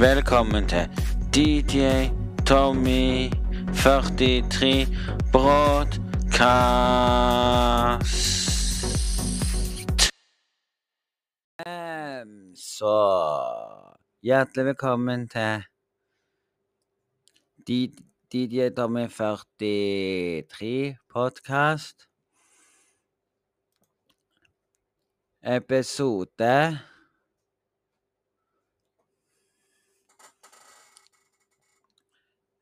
Velkommen til DJ Tommy 43 Broadcast. Så hjertelig velkommen til DJ Tommy 43 Podcast. Episode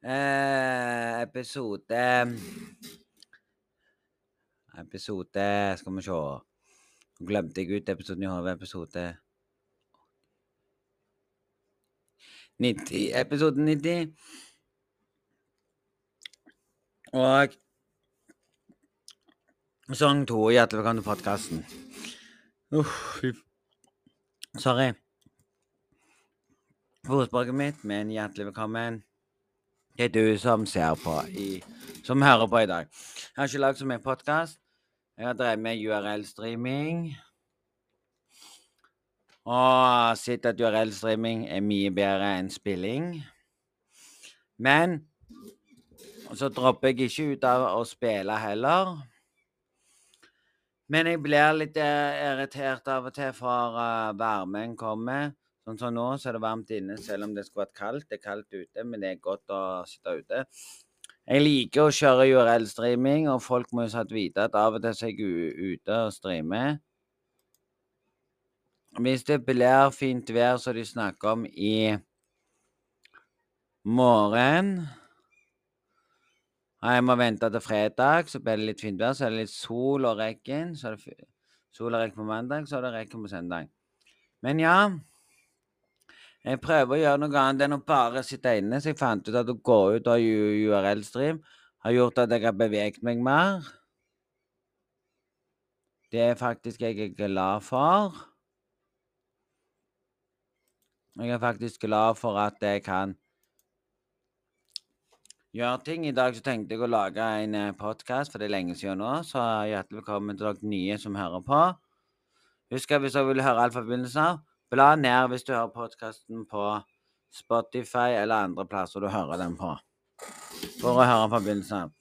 Eh, episode Episode Skal vi se. Glemte jeg ut episoden i hodet. Episode 90. Episode 90. Og sesong to. Hjertelig velkommen til podkasten. Uff, Sorry. Ordspråket mitt, men hjertelig velkommen. Det er du som ser på, i, som hører på i dag. Jeg har ikke lagd så mye podkast. Jeg har drevet med URL-streaming. Og sett at URL-streaming er mye bedre enn spilling. Men så dropper jeg ikke ut av å spille heller. Men jeg blir litt eh, irritert av og til for uh, varmen kommer. Sånn som nå, så er det varmt inne, selv om det skulle vært kaldt. Det er kaldt ute, men det er godt å sitte ute. Jeg liker å kjøre URL-streaming, og folk må jo satt vite at av og til så er jeg ute og streamer. Hvis det blir fint vær, som de snakker om i morgen Jeg må vente til fredag, så blir det litt fint vær. Så er det litt sol og regn. Så er det sol og regn på mandag, så er det regn på søndag. Men ja Jeg prøver å gjøre noe annet enn å bare sitte inne, så jeg fant ut at å gå ut av URL-stream har gjort at jeg har beveget meg mer. Det er faktisk jeg er glad for. Jeg er faktisk glad for at jeg kan gjøre ting. I dag så tenkte jeg å lage en podkast, for det er lenge siden nå. Så hjertelig velkommen til dere nye som hører på. Husk at hvis dere vil høre alt fra begynnelsen av, bla ned hvis du hører podkasten på Spotify eller andre plasser du hører den på. For å høre fra begynnelsen.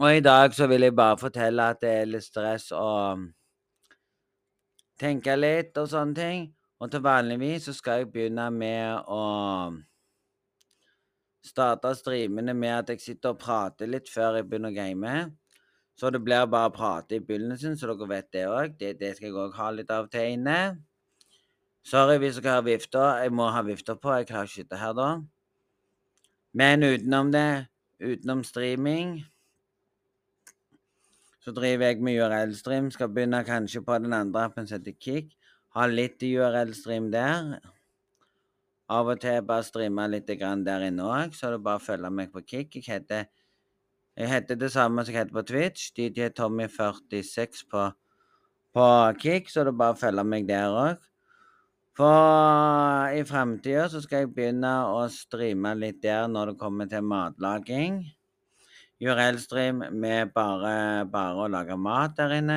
Og i dag så vil jeg bare fortelle at det er litt stress å tenke litt og sånne ting. Og til vanligvis så skal jeg begynne med å starte streamene med at jeg sitter og prater litt før jeg begynner å game. Så det blir bare å prate i begynnelsen, så dere vet det òg. Det, det skal jeg òg ha litt av og til inne. Sorry hvis jeg har vifter. Jeg må ha vifter på. Jeg klarer ikke dette her da. Men utenom det, utenom streaming, så driver jeg med URL-stream. Skal begynne kanskje på den andre appen som heter Kick. Ha litt URL-stream der. Av og til bare streame litt der inne òg, så er det bare å følge meg på Kick. Jeg heter, jeg heter det samme som jeg heter på Twitch. DJ Tommy46 på, på Kick, så er det bare å følge meg der òg. For i framtida så skal jeg begynne å streame litt der når det kommer til matlaging. URL-stream med bare, bare å lage mat der inne.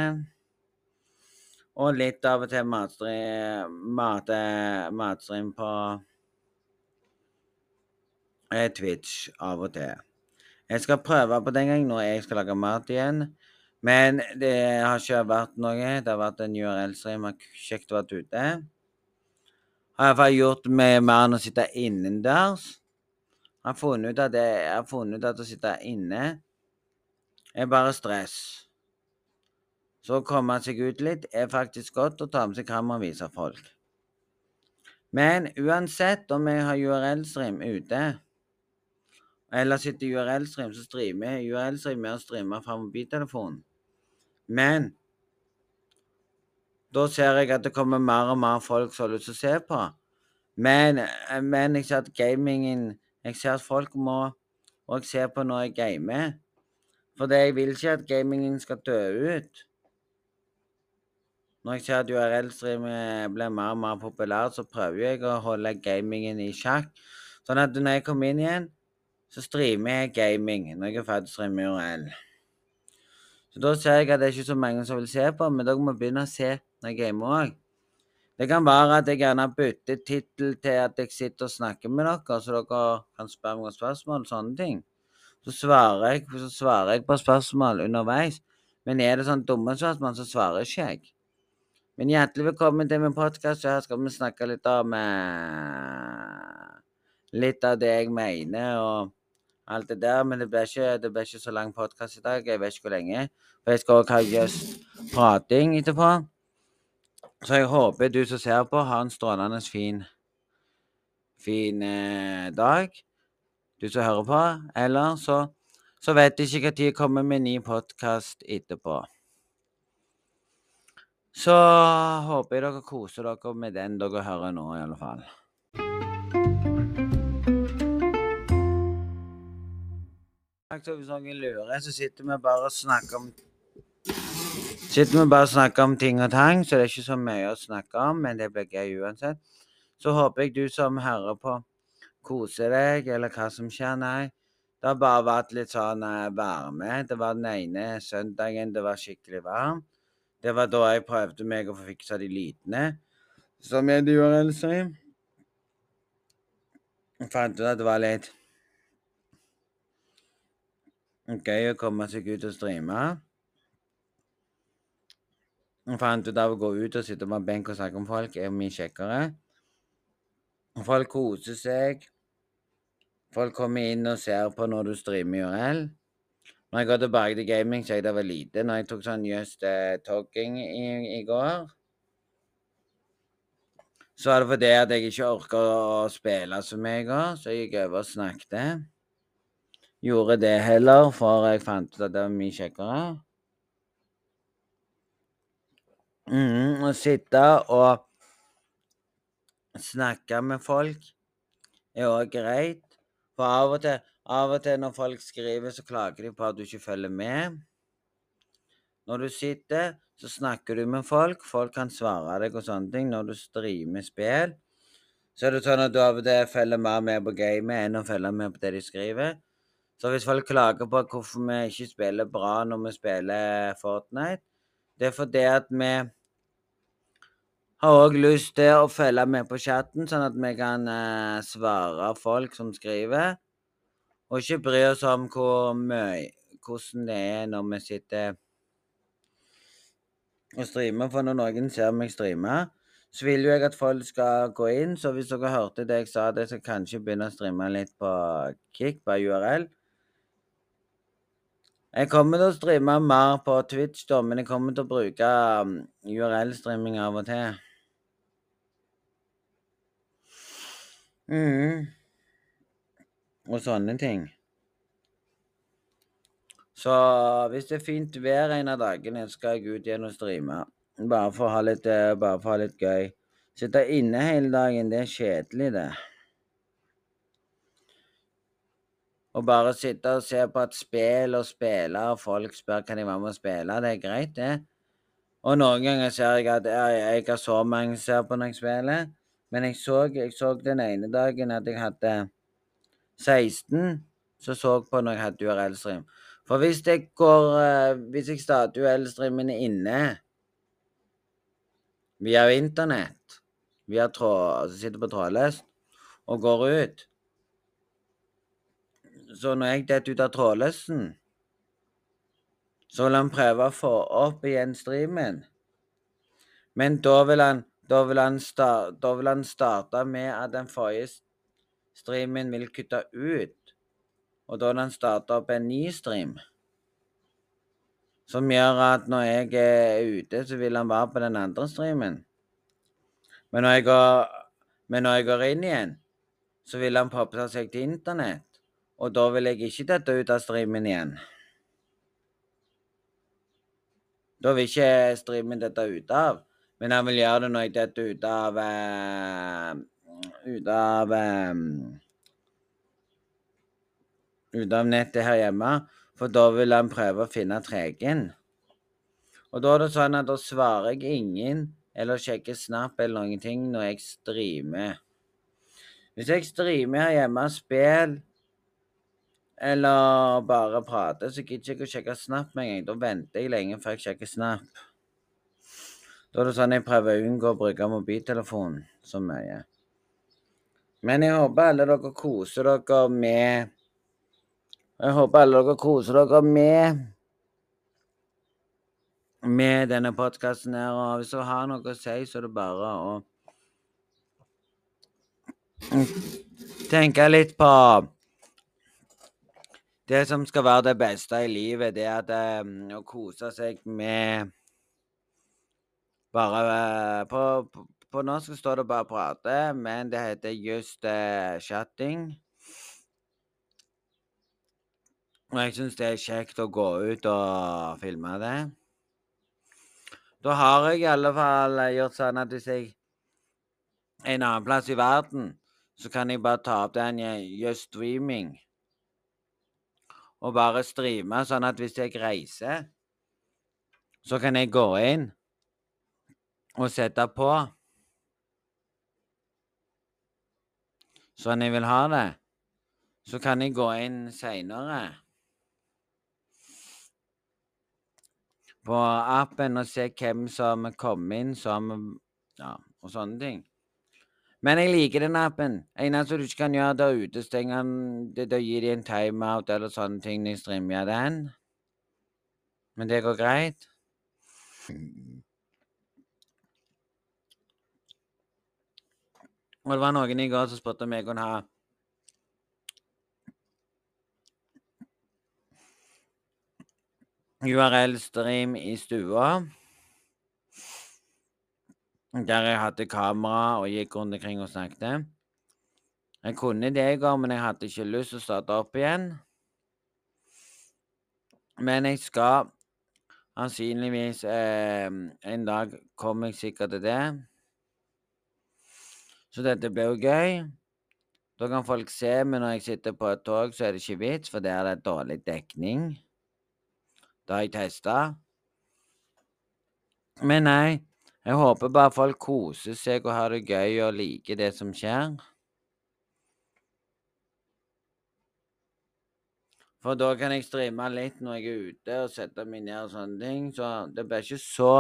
Og litt av og til matstream, mat, matstream på eh, Twitch av og til. Jeg skal prøve på den gang når jeg skal lage mat igjen. Men det har ikke vært noe. Det har vært en URL-stream. Kjekt å være ute. Har iallfall gjort med mer enn å sitte innendørs. Jeg har funnet ut at, det, jeg har funnet ut at å sitte inne er bare stress. Så å komme seg ut litt er faktisk godt å ta med seg kamera og vise folk. Men uansett om jeg har URL-stream ute, eller sitter i URL-stream, så streamer jeg URL-stream med å streame fra mobiltelefonen. Men da ser jeg at det kommer mer og mer folk som har lyst til å se på. Men, eh, men jeg ser at gamingen Jeg ser at folk må òg se på når jeg gamer. For jeg vil ikke at gamingen skal dø ut. Når jeg ser at URL-stream eh, blir mer og mer populært, så prøver jeg å holde gamingen i sjakk. Sånn at når jeg kommer inn igjen, så streamer jeg gaming når jeg er ferdig å streame URL. Så da ser jeg at det er ikke så mange som vil se på, men dere må begynne å se jeg gamer òg. Det kan være at jeg gjerne bytter tittel til at jeg sitter og snakker med dere, så dere kan spørre meg om spørsmål og sånne ting. Så svarer jeg, så svarer jeg på spørsmål underveis. Men er det sånn dumme spørsmål, så svarer ikke jeg. Men hjertelig velkommen til min podkast. Her skal vi snakke litt om eh, Litt av det jeg mener og alt det der. Men det blir ikke, det blir ikke så lang podkast i dag. Jeg vet ikke hvor lenge. For jeg skal også ha just prating etterpå. Så jeg håper du som ser på, har en strålende fin, fin eh, dag. Du som hører på. Eller så, så vet jeg ikke når jeg kommer med ny podkast etterpå. Så håper jeg dere koser dere med den dere hører nå, i alle fall. Hvis noen lurer, så sitter vi bare og snakker om Sitter vi bare og snakker om ting og tang, så det er ikke så mye å snakke om, men det blir gøy uansett. Så håper jeg du som hører på, koser deg, eller hva som skjer. Nei, det har bare vært litt sånn eh, varme. Det var den ene søndagen det var skikkelig varmt. Det var da jeg prøvde meg å få fiksa de lydene som jeg gjorde, altså. Jeg fant ut at det var litt gøy å komme seg ut og streame. Jeg fant ut av å gå ut og sitte på en benk og snakke om folk er mye kjekkere. Folk koser seg. Folk kommer inn og ser på når du streamer URL. Når jeg går tilbake til gaming, så jeg det var lite. Når jeg tok sånn just uh, talking i, i, går, så var det fordi at jeg ikke orka å spille så mye i går, så jeg gikk over og snakket. Gjorde det heller, for jeg fant ut at det var mye kjekkere. Mm, å sitte og snakke med folk er òg greit. For av og, til, av og til når folk skriver, så klager de på at du ikke følger med. Når du sitter, så snakker du med folk. Folk kan svare deg og sånne ting. Når du streamer spill, så er det sånn at du av og til følger mer med på gamet enn å følge med på det de skriver. Så hvis folk klager på hvorfor vi ikke spiller bra når vi spiller Fortnite, det er fordi at vi har òg lyst til å følge med på chatten, sånn at vi kan eh, svare folk som skriver. Og ikke bry oss om hvor mye, hvordan det er når vi sitter og streamer. For når noen ser meg streame, så vil jo jeg at folk skal gå inn. Så hvis dere hørte det jeg sa, det skal kanskje begynne å streame litt på Kick, på URL. Jeg kommer til å streame mer på Twitch, da, men jeg kommer til å bruke um, URL-streaming av og til. Mm. Og sånne ting. Så hvis det er fint vær en av dagene, skal jeg ut igjen og streame. Bare for å ha litt, eh, bare for å ha litt gøy. Sitte inne hele dagen, det er kjedelig, det. Å bare sitte og se på at spill og spille, og folk spør kan de være med å spille, det er greit, det. Og noen ganger ser jeg at jeg, jeg har så mange som ser på når jeg spiller. Men jeg så, jeg så den ene dagen at jeg hadde 16 som så på når jeg hadde URL-stream. For hvis jeg går uh, Hvis jeg starter URL-streamen inne via internett, via tråd, altså sitter på trådløst, og går ut Så når jeg detter ut av trådløsen, så vil han prøve å få opp igjen streamen. Men da vil han da vil, han start, da vil han starte med at den forrige streamen vil kutte ut. Og da vil han starte opp en ny stream. Som gjør at når jeg er ute, så vil han være på den andre streamen. Men når jeg går, når jeg går inn igjen, så vil han poppe seg til internett. Og da vil jeg ikke dette ut av streamen igjen. Da vil ikke streamen dette ut av. Men han vil gjøre det når jeg detter ut av uh, Ut av um, Ut av nettet her hjemme. For da vil han prøve å finne tregen. Og da er det sånn at da svarer jeg ingen eller sjekker Snap eller noen ting når jeg streamer. Hvis jeg streamer her hjemme og spiller eller bare prater, så gidder jeg ikke å sjekke Snap med en gang. Da venter jeg lenge før jeg sjekker Snap. Da er det sånn jeg prøver å unngå å bruke mobiltelefonen så mye. Men jeg håper alle dere koser dere med Jeg håper alle dere koser dere med med denne podkasten her. Og hvis dere har noe å si, så er det bare å tenke litt på det som skal være det beste i livet, det er at, um, å kose seg med Bare uh, på, på, på, norsk står det bare 'prate', men det heter just uh, 'chatting'. Og jeg syns det er kjekt å gå ut og filme det. Da har jeg i alle fall gjort sånn at hvis jeg er en annen plass i verden, så kan jeg bare ta opp den just streaming og bare streame, sånn at hvis jeg reiser, så kan jeg gå inn og sette på sånn jeg vil ha det. Så kan jeg gå inn seinere på appen og se hvem som kom inn som Ja, og sånne ting. Men jeg liker den appen. Eneste du ikke kan gjøre, er å utestenge den. Da gir de en timeout eller sånne ting når jeg streamer den. Men det går greit. Og det var noen i går som spurte om jeg kunne ha URL-stream i stua. Der jeg hadde kamera og gikk rundt omkring og snakket. Jeg kunne det i går, men jeg hadde ikke lyst til å starte opp igjen. Men jeg skal sannsynligvis eh, En dag kommer jeg sikkert til det. Så dette blir jo gøy. Da kan folk se men når jeg sitter på et tog, så er det ikke vits, for der er det dårlig dekning. Det har jeg testa. Men nei, jeg håper bare folk koser seg og har det gøy og liker det som skjer. For da kan jeg streame litt når jeg er ute og sette meg ned og sånne ting. Så det blir ikke så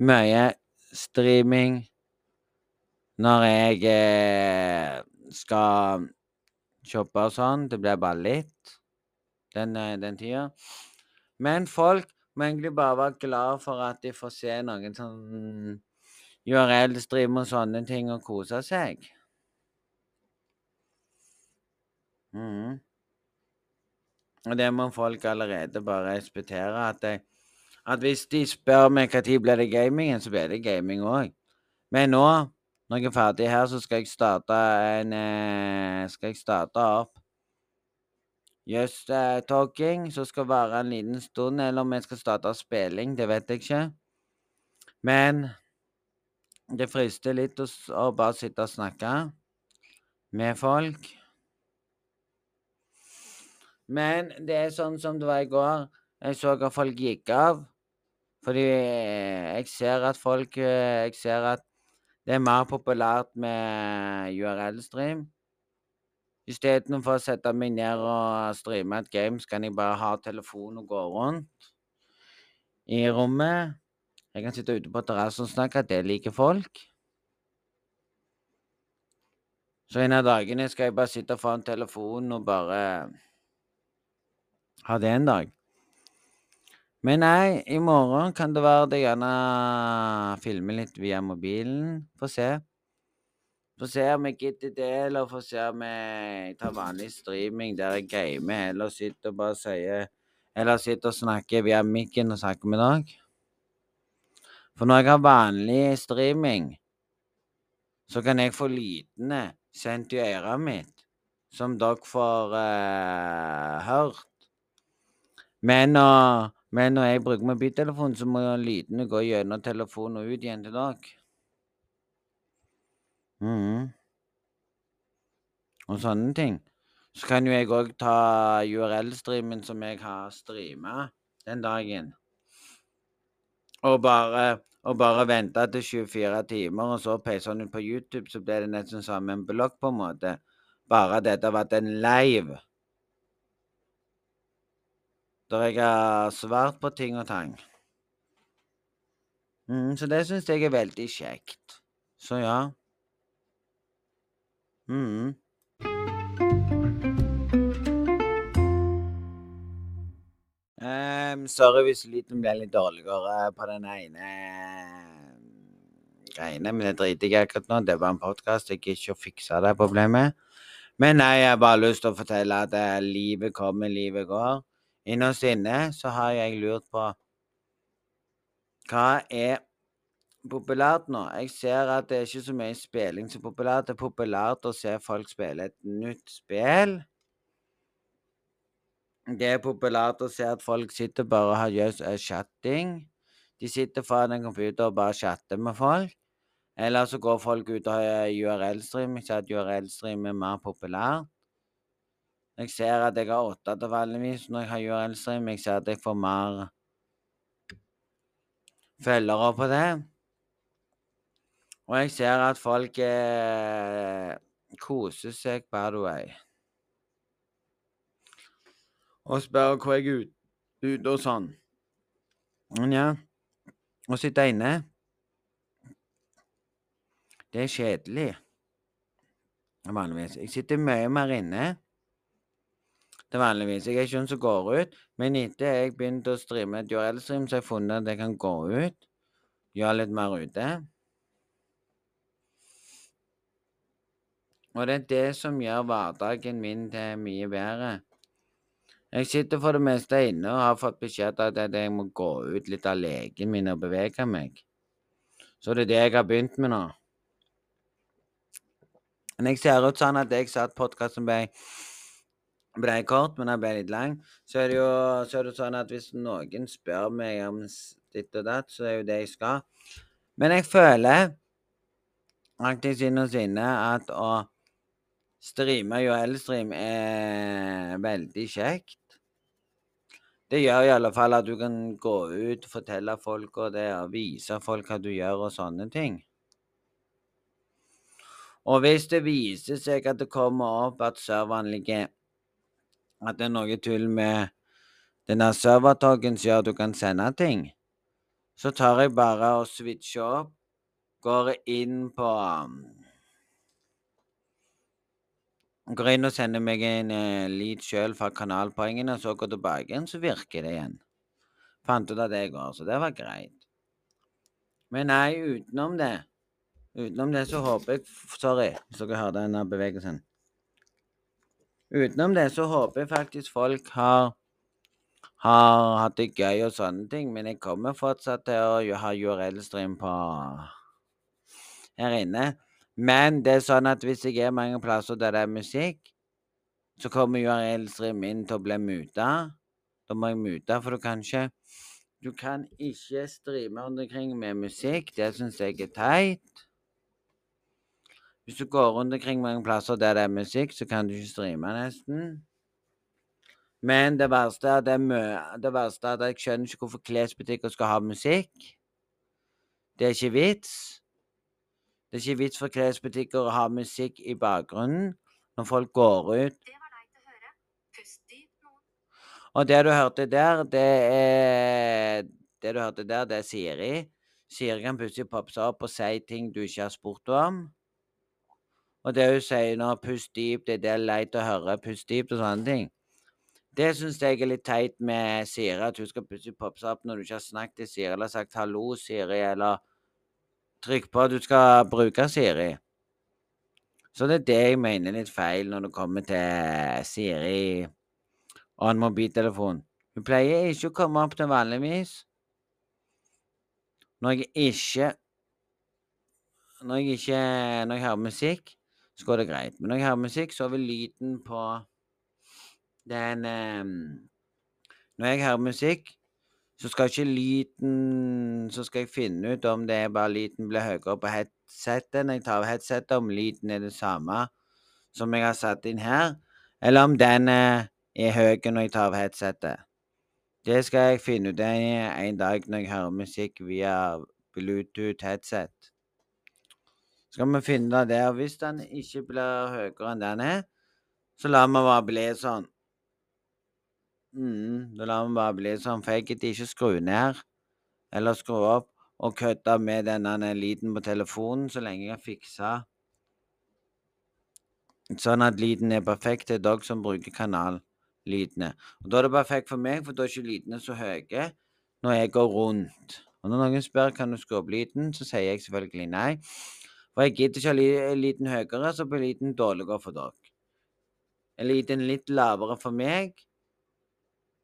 mye streaming når jeg eh, skal shoppe og sånn. Det blir bare litt den, eh, den tida. Men folk må egentlig bare være glad for at de får se noen sånn URL-stream og sånne ting og kose seg. Mm. Og det må folk allerede bare respektere. At, jeg, at hvis de spør meg når blir det gamingen, så blir det gaming òg. Men nå, når jeg er ferdig her, så skal jeg starte en eh, Skal jeg starte opp Just uh, talking, som skal vare en liten stund, eller om jeg skal starte spilling, det vet jeg ikke. Men det frister litt å, å bare sitte og snakke med folk. Men det er sånn som det var i går. Jeg så at folk gikk av. Fordi jeg ser at folk eh, Jeg ser at det er mer populært med URL-stream. Istedenfor å sette meg ned og streame et game, så kan jeg bare ha telefonen og gå rundt i rommet. Jeg kan sitte ute på terrassen og snakke, at det liker folk. Så en av dagene skal jeg bare sitte foran telefonen og bare ha det en dag. Men nei, i morgen kan det være det gjerne filmer litt via mobilen. Få se. Få se om jeg gidder det, eller få se om jeg tar vanlig streaming der jeg gamer, eller sitter og bare sier Eller sitter og snakker via mikken og snakker med dere. For når jeg har vanlig streaming, så kan jeg få lydene sendt i øret mitt, som dere får uh, hørt. Men, når, men når jeg bruker mobiltelefonen, så må lydene gå gjennom telefonen og ut igjen til dere. Mhm. Og sånne ting. Så kan jo jeg òg ta URL-streamen som jeg har streama den dagen, og bare og bare vente til 24 timer, og så peise den ut på YouTube, så ble det nesten samme en blogg, på en måte. Bare dette har vært en live. Der jeg har svart på ting og tang. Mm, så det syns jeg er veldig kjekt. Så ja. Mm. Um, sorry hvis lyden ble litt dårligere på den ene greiene, men det driter jeg akkurat nå. Det var en podkast. Jeg gidder ikke å fikse det problemet. Men nei, jeg har bare lyst til å fortelle at uh, livet kommer, livet går. Innerst inne så har jeg lurt på hva er populært nå? Jeg ser at det er ikke så mye spilling som er populært. Det er populært å se folk spille et nytt spill. Det er populært å se at folk sitter bare og har jøss chatting. De sitter foran en computer og bare chatter med folk. Eller så går folk ut og har URL-stream. Jeg ser at URL-stream er mer populær. Jeg ser at jeg har åtte til vanligvis når jeg har URL-stream. Jeg ser at jeg får mer følgere på det. Og jeg ser at folk eh, koser seg, by the way. Og spør hvor jeg er ute og sånn. Men ja. Å sitte inne Det er kjedelig. Vanligvis. Jeg sitter mye mer inne til vanligvis. Jeg er ikke en som går ut, men etter jeg begynte å streame et URL-stream, så har jeg funnet at jeg kan gå ut, gjøre litt mer ute. Og det er det som gjør hverdagen min til mye bedre. Jeg sitter for det meste inne og har fått beskjed om at jeg må gå ut litt av legen min og bevege meg. Så det er det jeg har begynt med nå. Men jeg ser ut sånn at jeg sa at podkasten ble, ble kort, men den ble litt lang. Så er det jo så er det sånn at hvis noen spør meg om ditt og datt, så er jo det jeg skal. Men jeg føler faktisk innerst inne at å streame UL-stream er veldig kjekt. Det gjør i alle fall at du kan gå ut, fortelle folk og det, og vise folk hva du gjør og sånne ting. Og hvis det viser seg at det kommer opp at serveren ligger At det er noe tull med denne servertoggen som gjør at du kan sende ting, så tar jeg bare og switcher opp, går inn på Går inn og sender meg en uh, lead sjøl fra kanalpoengene, og så går tilbake igjen, så virker det igjen. Fant ut at det går, så det var greit. Men nei, utenom det Utenom det så håper jeg Sorry hvis dere hørte denne bevegelsen. Utenom det så håper jeg faktisk folk har har hatt det gøy og sånne ting, men jeg kommer fortsatt til å ha URL-stream på her inne. Men det er sånn at hvis jeg er mange plasser der det er musikk, så kommer URL-stream inn til å bli muta. Da må jeg mute, for du kan ikke Du kan ikke streame rundt omkring med musikk. Det syns jeg er teit. Hvis du går rundt omkring mange plasser der det er musikk, så kan du ikke streame nesten. Men det verste er det, det verste er at jeg skjønner ikke hvorfor klesbutikker skal ha musikk. Det er ikke vits. Det er ikke vits for klesbutikker å ha musikk i bakgrunnen når folk går ut. Og det du hørte der, det er Det du hørte der, det er Siri. Siri kan plutselig poppe seg opp og si ting du ikke har spurt om. Og det hun sier nå, pust dypt, det er det leit å høre, pust dypt og sånne ting. Det syns jeg er litt teit med Siri, at hun skal plutselig poppe seg opp når du ikke har snakket til Siri eller sagt 'hallo, Siri', eller Trykk på at du skal bruke Siri. Så det er det jeg mener er litt feil når det kommer til Siri og en mobiltelefon. Hun pleier ikke å komme opp til vanligvis. Når jeg ikke Når jeg ikke Når jeg hører musikk, så går det greit. Men når jeg hører musikk, så vil lyden på den um, Når jeg hører musikk, så skal ikke lyden Så skal jeg finne ut om det er bare lyden blir høyere på headsetet når jeg tar av headsetet, om lyden er det samme som jeg har satt inn her, eller om den er høy når jeg tar av headsetet. Det skal jeg finne ut en dag når jeg hører musikk via Bluetooth headset. Skal vi finne det, der. hvis den ikke blir høyere enn den er, så lar vi bare bli sånn. Mm, da lar vi bare bli sånn, for jeg gidder ikke skru ned eller skru opp. og kødde med denne lyden på telefonen så lenge jeg fikser sånn at lyden er perfekt til dere som bruker kanallydene. Og Da er det perfekt for meg, for da er ikke lydene så høye når jeg går rundt. Og når noen spør kan du skru opp lyden, så sier jeg selvfølgelig nei. For jeg gidder ikke ha lyden høyere, så blir lyden dårligere for dere. Er lyden litt lavere for meg,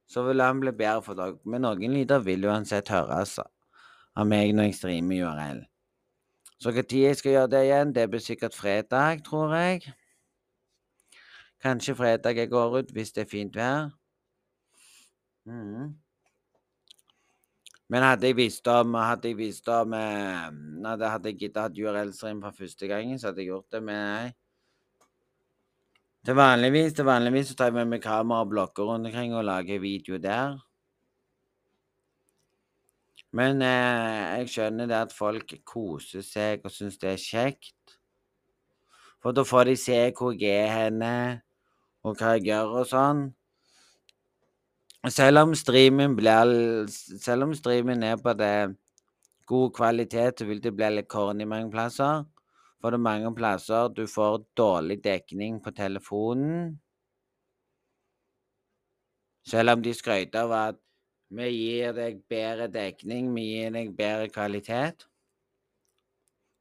så vil han bli bedre for deg. Men noen lyder vil uansett høres av meg når jeg streamer URL. Så når jeg skal gjøre det igjen, det blir sikkert fredag, tror jeg. Kanskje fredag jeg går ut, hvis det er fint vær. Mm. Men hadde jeg visst om Hadde jeg visst om eh, Hadde jeg giddet hatt URL-stream for første gangen, så hadde jeg gjort det, men nei. Til vanligvis, til vanligvis så tar jeg med meg kamera og blokker rundt omkring og lager video der. Men eh, jeg skjønner det at folk koser seg og syns det er kjekt. For da får de se hvor jeg er henne, og hva jeg gjør og sånn. Selv om streamen blir Selv om streamen er på det god kvalitet, så vil det bli litt corny mange plasser. For det mange plasser du får dårlig dekning på telefonen. Selv om de skryter av at vi gir deg bedre dekning, vi gir deg bedre kvalitet.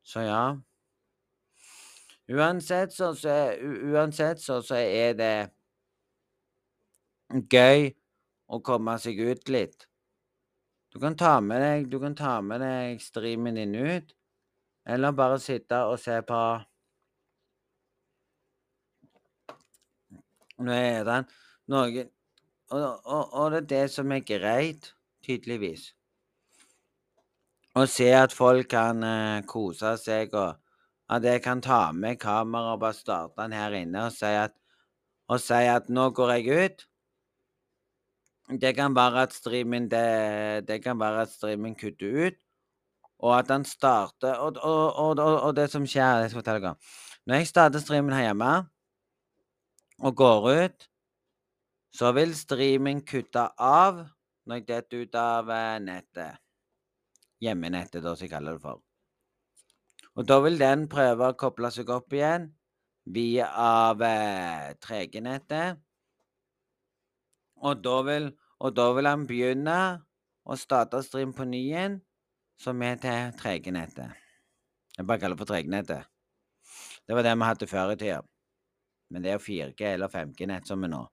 Så ja. Uansett så, så, uansett så, så er det gøy å komme seg ut litt. Du kan ta med deg, ta med deg streamen din ut, eller bare sitte og se på Nå er det noe og, og, og det er det som er greit, tydeligvis. Å se at folk kan uh, kose seg og at jeg kan ta med kamera og bare starte den her inne og si at, og si at nå går jeg ut. Det kan være at streamen det, det kan være at streamen kutter ut, og at den starter og, og, og, og, det som skjer Jeg skal fortelle dere. Når jeg starter streamen her hjemme og går ut, så vil streamen kutte av når jeg detter ut av eh, nettet. Hjemmenettet, da, som jeg kaller det for. Og da vil den prøve å koble seg opp igjen via av 3G-nettet. Og da, vil, og da vil han begynne å starte stream på ny igjen, som er til tregenettet. Jeg bare kaller det for tregenettet. Det var det vi hadde før i tida. Men det er jo 4G eller 5G-nett som er nå.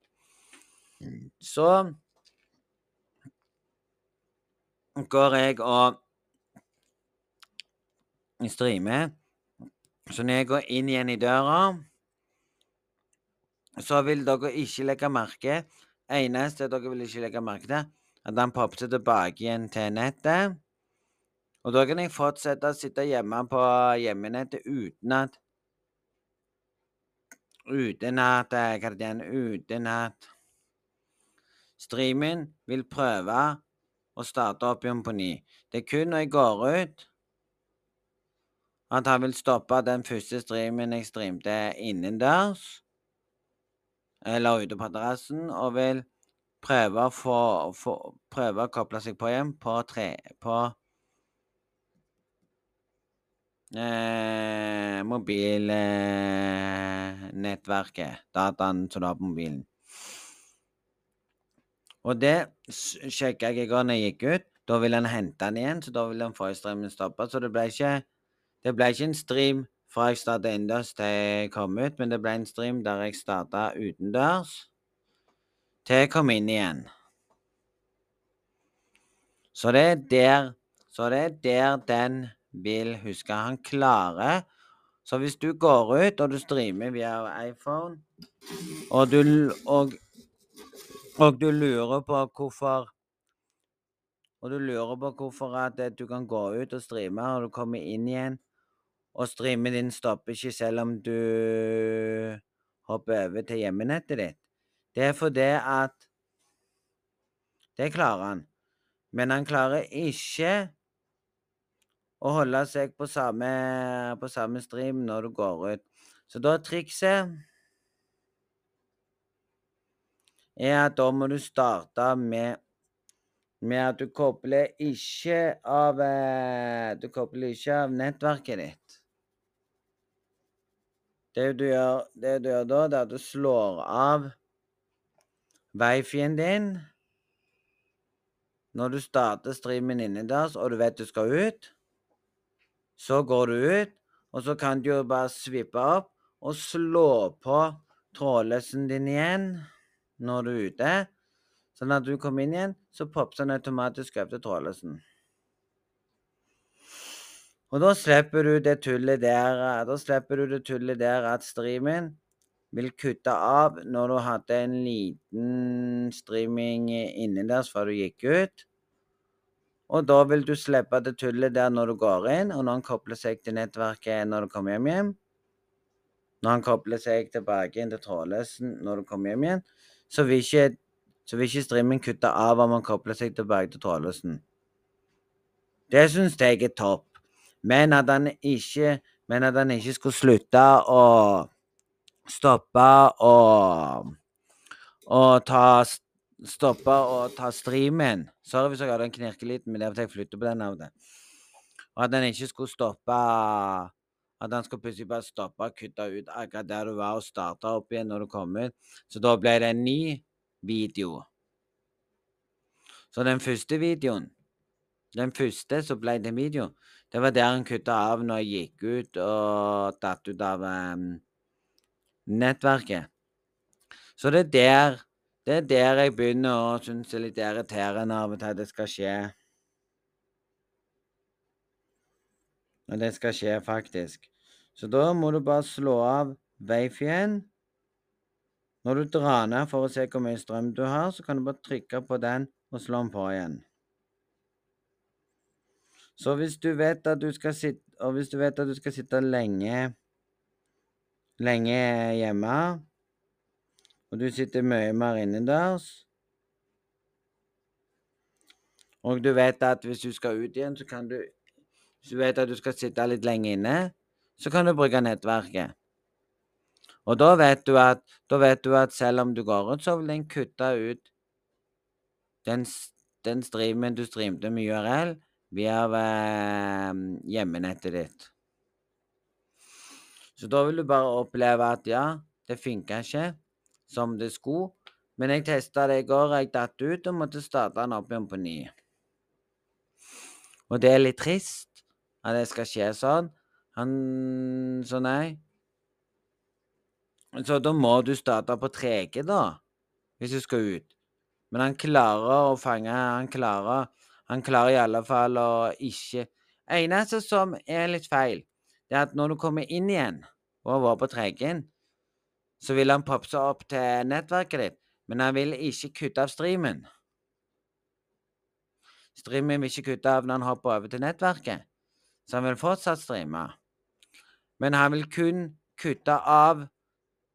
Så går jeg og streamer. Så når jeg går inn igjen i døra, så vil dere ikke legge merke Eneste dere vil ikke legge merke til, at han poppet tilbake igjen til nettet. Og da kan jeg fortsette å sitte hjemme på hjemmenettet uten at Uten at Hva er det igjen? Uten at streamen vil prøve å starte opp igjen på ny. Det er kun når jeg går ut at han vil stoppe den første streamen jeg streamte innendørs, eller ute på terrassen, og vil prøve å få, få, Prøve å koble seg på igjen på tre På eh, mobilnettverket. Eh, dataen som du har på mobilen. Og det sjekka jeg i går når jeg gikk ut. Da vil han hente den igjen, så da vil han forrige streamen stoppe. Så det ble ikke det ble ikke en stream fra jeg starta innendørs til jeg kom ut, men det ble en stream der jeg starta utendørs til jeg kom inn igjen. Så det er der Så det er der den vil huske. Han klarer Så hvis du går ut og du streamer via iPhone, og du, og, og du lurer på hvorfor og du lurer på hvorfor at du kan gå ut og streame, og du kommer inn igjen og streamen din stopper ikke selv om du hopper over til hjemmenettet ditt. Det er fordi at Det klarer han. Men han klarer ikke å holde seg på samme, på samme stream når du går ut. Så da trikset er at da må du starte med med at du kobler ikke av eh, Du kobler ikke av nettverket ditt. Det du gjør, det du gjør da, det er at du slår av wifien din når du starter streamen innendørs og du vet du skal ut. Så går du ut, og så kan du jo bare svippe opp og slå på trådløsen din igjen når du er ute. Sånn at du kommer inn igjen, så popper den automatisk opp til trådløsen. Og da slipper du det tullet der Da slipper du det tullet der at streamen vil kutte av når du hadde en liten streaming innendørs før du gikk ut. Og da vil du slippe det tullet der når du går inn, og når han kobler seg til nettverket når du kommer hjem igjen. Når han kobler seg tilbake inn til trådløsen når du kommer hjem igjen, så vil ikke, så vil ikke streamen kutte av om han kobler seg tilbake til trådløsen. Det syns jeg er topp. Men at han ikke Men at han ikke skulle slutte å stoppe og, og ta Stoppe å ta streamen. Sorry hvis jeg hadde en knirkeliten, men det er fordi jeg flytter på den av det. Og at den ikke skulle stoppe At den skulle plutselig bare stoppe og kutte ut akkurat der du var, og starte opp igjen når du kom ut. Så da ble det en ny video. Så den første videoen Den første som ble det en video, det var der han kutta av når jeg gikk ut og datt ut av um, nettverket. Så det er der det er der jeg begynner å synes det er litt irriterende av og til det skal skje. Og det skal skje, faktisk. Så da må du bare slå av Wafien. Når du drar ned for å se hvor mye strøm du har, så kan du bare trykke på den og slå den på igjen. Så hvis du vet at du skal sitte, og hvis du vet at du skal sitte lenge lenge hjemme, og du sitter mye mer innendørs Og du vet at hvis du skal ut igjen, så kan du Hvis du vet at du skal sitte litt lenge inne, så kan du bruke nettverket. Og da vet du at, vet du at selv om du går ut, så vil den kutte ut den, den streamen du streamte med URL via eh, hjemmenettet ditt. Så da vil du bare oppleve at ja, det funka ikke som det skulle. Men jeg testa det i går, jeg datt ut og måtte starte den opp igjen på ny. Og det er litt trist at det skal skje sånn. Han Så nei. Så da må du starte på 3G, da, hvis du skal ut. Men han klarer å fange Han klarer Han klarer i alle fall å ikke Eneste som er litt feil, det er at når du kommer inn igjen og har vært på tregen, så vil han poppe opp til nettverket ditt, men han vil ikke kutte av streamen. Streamen vil ikke kutte av når han hopper over til nettverket, så han vil fortsatt streame. Men han vil kun kutte av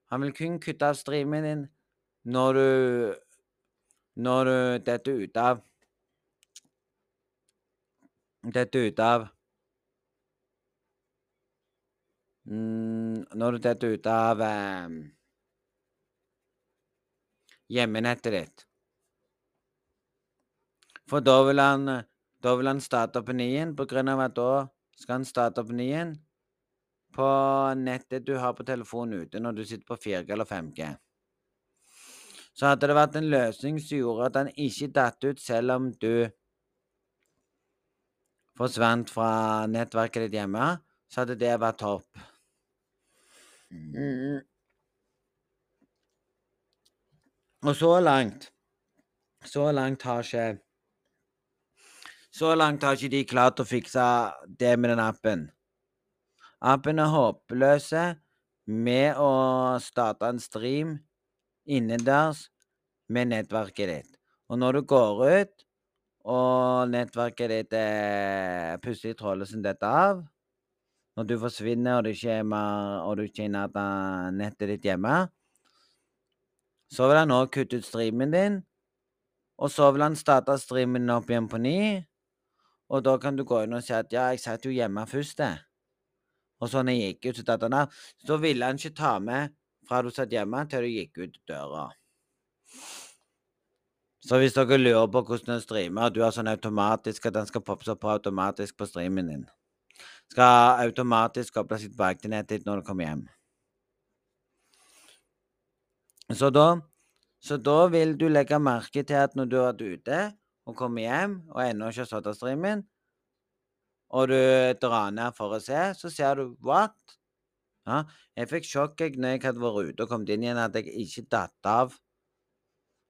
Han vil kun kutte av streamen din når du Når du detter ut av Detter ut av mm, Når du detter ut av um, hjemmenettet ditt. For da vil han, da vil han starte opp ny igjen, på grunn av at da skal han starte opp ny igjen på nettet du har på telefonen ute når du sitter på 4G eller 5G. Så hadde det vært en løsning som gjorde at han ikke datt ut selv om du forsvant fra nettverket ditt hjemme, så hadde det vært topp. Mm. Og så langt Så langt har ikke Så langt har ikke de klart å fikse det med den appen. Appen er håpløse med å starte en stream innendørs med nettverket ditt. Og når du går ut, og nettverket ditt er plutselig trådløst dette av Når du forsvinner, og du ikke og du ikke er nettet ditt hjemme, så vil han òg kutte ut streamen din. Og så vil han starte streamen opp igjen på ny. Og da kan du gå inn og si at ja, jeg satt jo hjemme først, jeg. Og så når jeg gikk ut, så datt han av. Så ville han ikke ta med fra du satt hjemme til du gikk ut døra. Så hvis dere lurer på hvordan den streamer, og du har sånn automatisk at den skal poppe opp automatisk på streamen din. Skal automatisk koble seg tilbake ditt når du kommer hjem. Så da, så da vil du legge merke til at når du har vært ute og kommer hjem og ennå ikke har av streamen, og du drar ned for å se, så ser du what? Ja, jeg fikk sjokk når jeg hadde vært ute og kommet inn igjen, at jeg ikke datt av.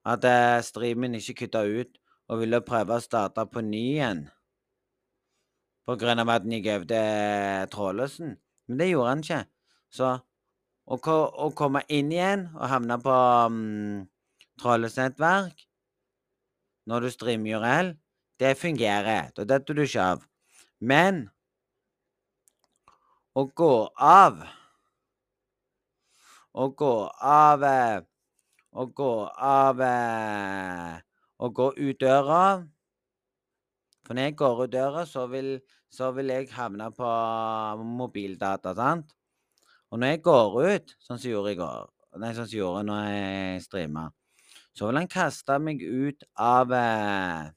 At eh, streamen ikke kutta ut og ville prøve å starte på ny igjen. På grunn av at den gikk over til trådløsen. Men det gjorde han ikke. Så å, å komme inn igjen og havne på um, trådløst nettverk når du streamer URL, det fungerer. Da detter du ikke av. Men å gå av Å gå av Å gå av Å gå ut døra For når jeg går ut døra, så vil, så vil jeg havne på mobildata, sant? Og når jeg går ut, sånn som gjorde i går Nei, sånn som gjorde når jeg streama, så vil han kaste meg ut av eh,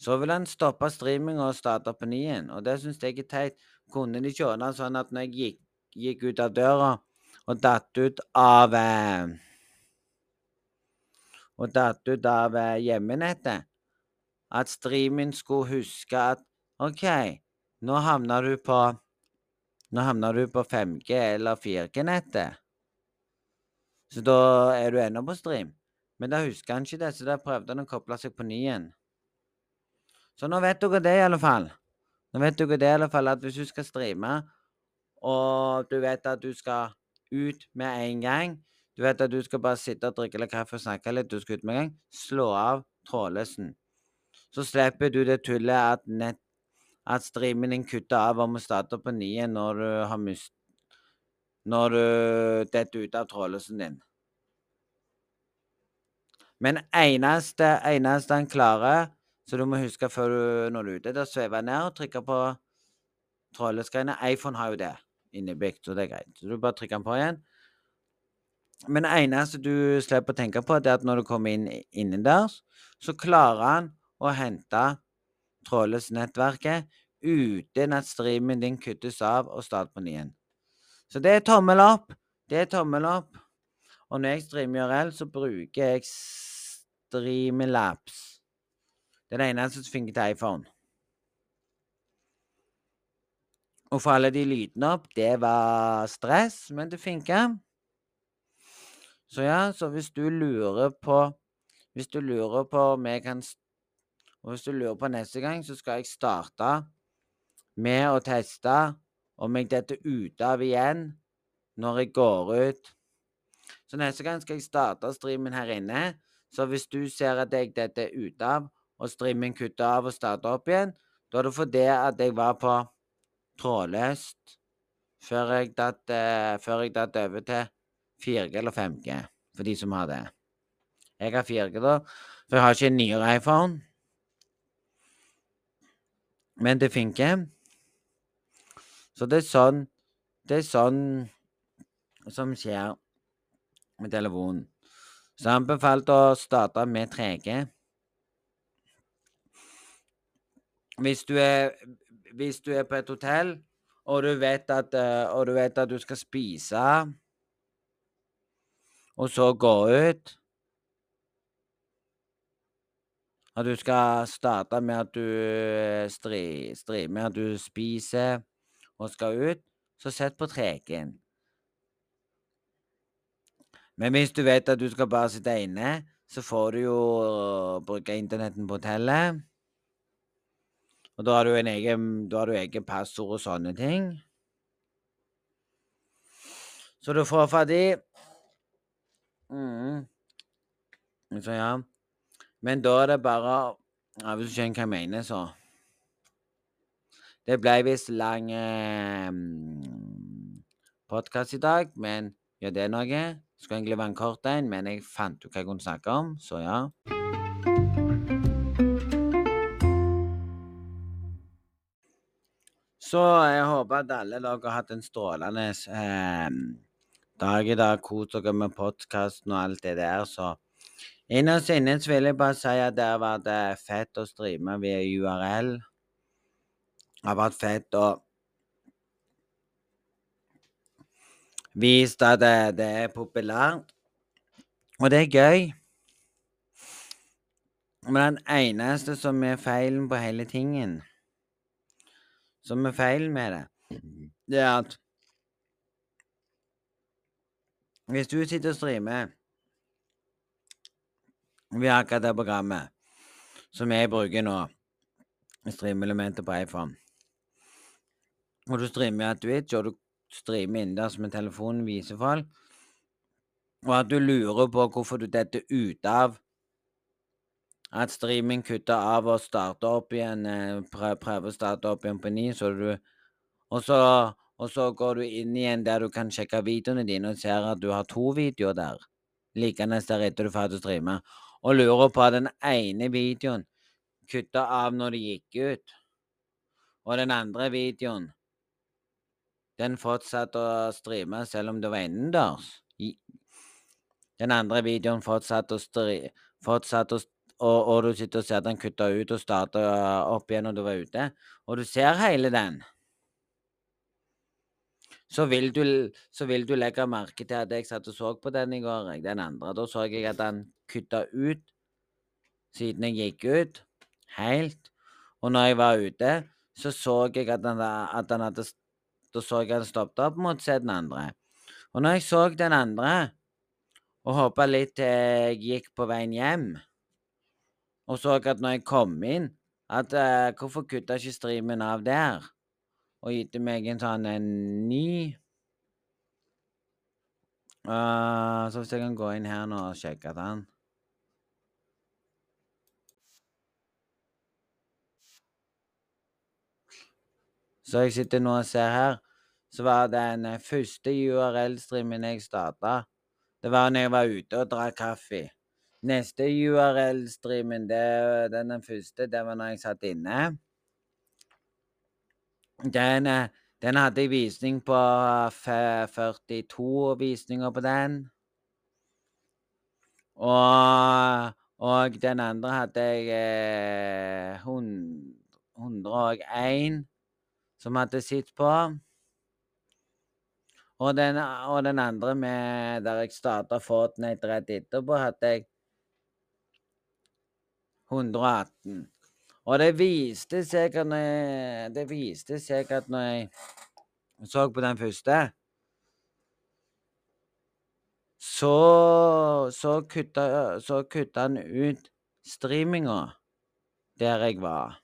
Så vil han stoppe streaminga og starte på ny igjen, og det syns jeg er teit. Kunne de ikke ordna sånn at når jeg gikk, gikk ut av døra og datt ut av eh, Og datt ut av eh, hjemmenettet, at streamen skulle huske at OK, nå havner du på Nå havner du på 5G eller 4G-nettet. Så da er du ennå på stream. Men da husker han ikke det, så da prøvde han å koble seg på ny igjen. Så nå vet dere det, i alle fall. Nå vet dere det, i alle fall, at hvis du skal streame, og du vet at du skal ut med en gang Du vet at du skal bare sitte og drikke litt kaffe og snakke litt, du skal ut med en gang. Slå av trådløsen. Så slipper du det tullet at, nett, at streamen din kutter av og må starte på ny igjen når du har mist Når du detter ut av trådløsen din. Men eneste, eneste han klarer så du må huske før du når du er ute, da å sveve ned og trykker på trådløsgreiene. iPhone har jo det innebygd, så det er greit. Så du bare trykker den på igjen. Men det eneste du slipper å tenke på, det er at når du kommer inn innendørs, så klarer han å hente trådløsnettverket uten at streamen din kuttes av og starter på ny. Så det er tommel opp. Det er tommel opp. Og når jeg streamer URL, så bruker jeg Streamlabs. Det er det eneste som funker til iPhone. Og for alle de lydene opp, det var stress, men det funker. Så ja, så hvis du lurer på Hvis du lurer på om jeg kan Og hvis du lurer på neste gang, så skal jeg starte med å teste om jeg detter ute av igjen når jeg går ut. Så neste gang skal jeg starte streamen her inne. Så hvis du ser at jeg detter ute av, og streamen kutter av og starter opp igjen, da er det fordi at jeg var på trådløst før jeg datt, eh, over til 4G eller 5G, for de som har det. Jeg har 4G, da, for jeg har ikke en nyere iPhone. Men det funker. Så det er sånn Det er sånn som skjer med telefonen. Så jeg anbefalte å starte med 3G. Hvis du er Hvis du er på et hotell, og du vet at, eh, og du, vet at du skal spise, og så gå ut At du skal starte med at du eh, streamer, at du spiser og skal ut, så sett på tregen. Men hvis du vet at du skal bare sitte inne, så får du jo bruke internetten på hotellet. Og da har du en egen, da har du egen passord og sånne ting. Så du får de... mm. Så ja. Men da er det bare ja, Hvis du skjønner hva jeg mener, så Det ble visst lang eh, podkast i dag, men gjør det noe? Skulle egentlig være en kort en, men jeg fant ut hva jeg kunne snakke om, så ja. Så jeg håper at alle dere har hatt en strålende eh, dag i dag. Kos dere med podkasten og alt det der, så Innerst vil jeg bare si at det har vært eh, fett å streame via URL. Det har vært fett å vise at det, det er populært. Og det er gøy. Men den eneste som er feilen på hele tingen, som er feilen med det, det er at hvis du sitter og streamer via akkurat det programmet som jeg bruker nå, streamelementet på iPhone, og du streamer via Twitch, og du streamer innendørs med telefonen viser folk, og at du lurer på hvorfor du detter ut av. At streaming kutter av og starter opp igjen, eh, prøver å starte opp igjen på ny, så du og så, og så går du inn igjen der du kan sjekke videoene dine og ser at du har to videoer der, liggende der etter du er ferdig å streame, og lurer på den ene videoen kutta av når det gikk ut, og den andre videoen den fortsatte å streame selv om det var innendørs. Den andre videoen fortsatte å, streame, fortsatt og, og, du sitter og ser at den kutta ut og starter opp igjen når du var ute, og du ser hele den, så vil du, så vil du legge merke til at jeg satt og så på den i går, den andre. Da så jeg at den kutta ut siden jeg gikk ut, helt. Og når jeg var ute, så så jeg at den, at den hadde Da så jeg den stoppet opp mot se den andre. Og når jeg så den andre, og hoppa litt til jeg gikk på veien hjem og så at når jeg kom inn, at uh, hvorfor kutta ikke streamen av der? Og gitt meg en sånn en ny uh, Så hvis jeg kan gå inn her nå og sjekke den Så jeg sitter nå og ser her, så var den eh, første URL-streamen jeg starta, det var når jeg var ute og drakk kaffe. Neste URL-streamen, den første, det var når jeg satt inne. Den, eh, den hadde jeg visning på 42 visninger på den. Og, og den andre hadde jeg eh, 101 som hadde sett på. Og den, og den andre med, der jeg starta Fortnite rett etterpå, hadde jeg 118. Og det viste seg at når jeg, det viste seg at når jeg så på den første Så så kutta, så kutta han ut streaminga der jeg var.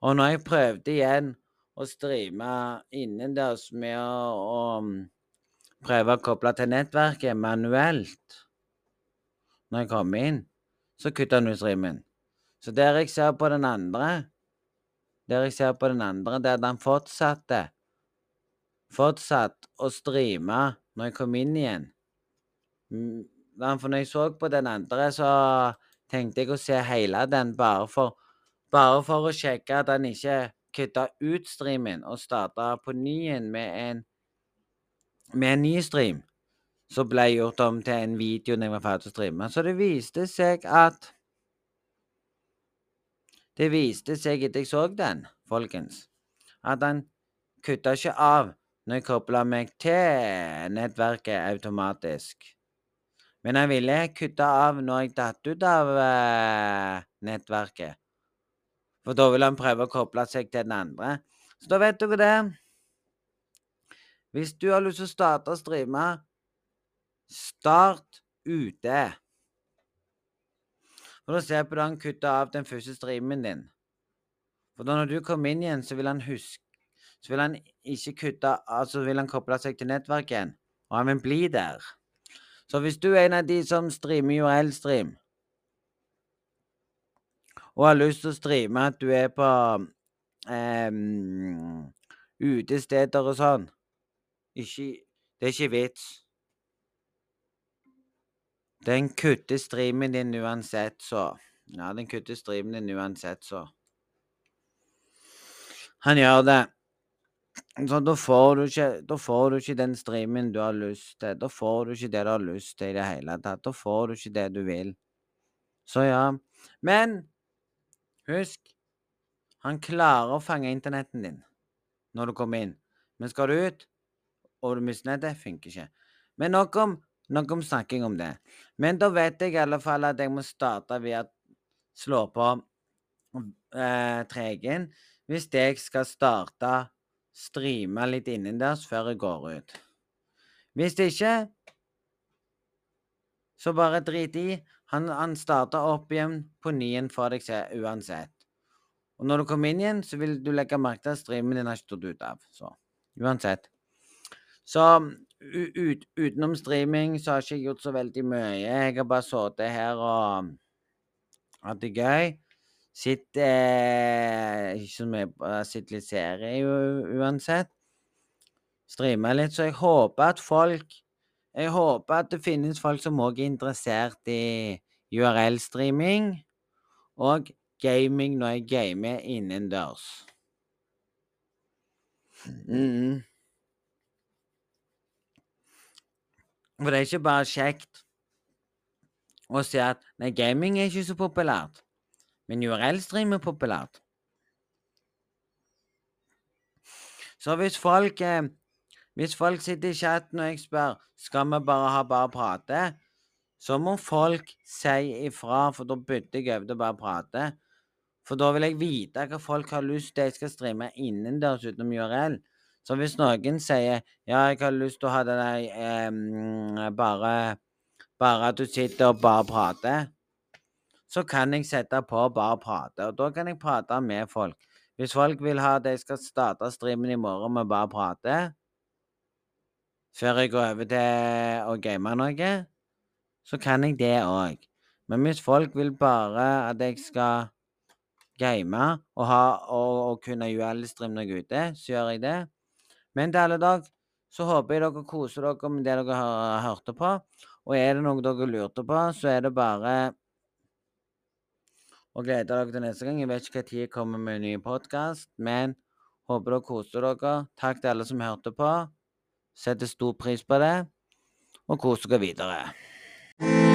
Og når jeg prøvde igjen å streame innendørs med å, å prøve å koble til nettverket manuelt når jeg kom inn så kutta han ut streamen. Så der jeg ser på den andre Der jeg ser på den andre, det er at han fortsatte Fortsatt å streame når jeg kom inn igjen. For når jeg så på den andre, så tenkte jeg å se hele den bare for, bare for å sjekke at han ikke kutta ut streamen og starta på ny igjen med en, med en ny stream som ble gjort om til en video når jeg var ferdig å streame. Så det viste seg at Det viste seg etter jeg så den, folkens, at han kutta ikke av når jeg kobla meg til nettverket automatisk. Men han ville kutte av når jeg datt ut av uh, nettverket. For da ville han prøve å koble seg til den andre. Så da vet dere det. Hvis du har lyst til å starte å streame Start ute. For da ser på da han kutta av den første streamen din. For da når du kommer inn igjen, så vil han huske Så vil han ikke kutte Altså vil han koble seg til nettverket igjen, og han vil bli der. Så hvis du er en av de som streamer URL-stream, og har lyst til å streame at du er på um, utesteder og sånn ikke, Det er ikke vits. Den kutter streamen din uansett, så. Ja, den kutter streamen din uansett, så. Han gjør det. Så da får, du ikke, da får du ikke den streamen du har lyst til. Da får du ikke det du har lyst til i det hele tatt. Da får du ikke det du vil. Så ja. Men husk, han klarer å fange internetten din når du kommer inn. Men skal du ut, og du mister nettet, funker ikke. Men nok om, nok om snakking om det. Men da vet jeg i alle fall at jeg må starte ved å slå på eh, tregen hvis jeg skal starte streame litt innendørs før jeg går ut. Hvis ikke, så bare drit i. Han, han starter opp igjen på nyen for deg se, uansett. Og når du kommer inn igjen, så vil du legge merke til at streamen din har ikke stått ut av. Så uansett. Så ut, utenom streaming så har jeg ikke gjort så veldig mye. Jeg har bare sittet her og hatt det gøy. Sitt eh, Ikke så mye litt serie uansett. Streama litt, så jeg håper at folk Jeg håper at det finnes folk som òg er interessert i URL-streaming og gaming når jeg gamer innendørs. Mm. For det er ikke bare kjekt å si at nei, gaming er ikke så populært, men URL-stream er populært. Så hvis folk, eh, hvis folk sitter i chatten og jeg spør skal vi bare ha bare prate, så må folk si ifra, for da bytter jeg over til bare prate. For da vil jeg vite hva folk har lyst til jeg skal streame innendørs utenom URL. Så hvis noen sier ja, jeg har lyst til å ha det der eh, bare, bare at du sitter og bare prater, så kan jeg sette på bare prate. Og da kan jeg prate med folk. Hvis folk vil ha at jeg skal starte streamen i morgen med bare prate, før jeg går over til å game noe, så kan jeg det òg. Men hvis folk vil bare at jeg skal game og, ha, og, og kunne UL-streame noe ute, så gjør jeg det. Men til alle dag så håper jeg dere koser dere med det dere har hørte på. Og er det noe dere lurte på, så er det bare å glede dere til neste gang. Jeg vet ikke når jeg kommer med en ny podkast, men håper dere koser dere. Takk til alle som hørte på. Setter stor pris på det, og kos dere videre.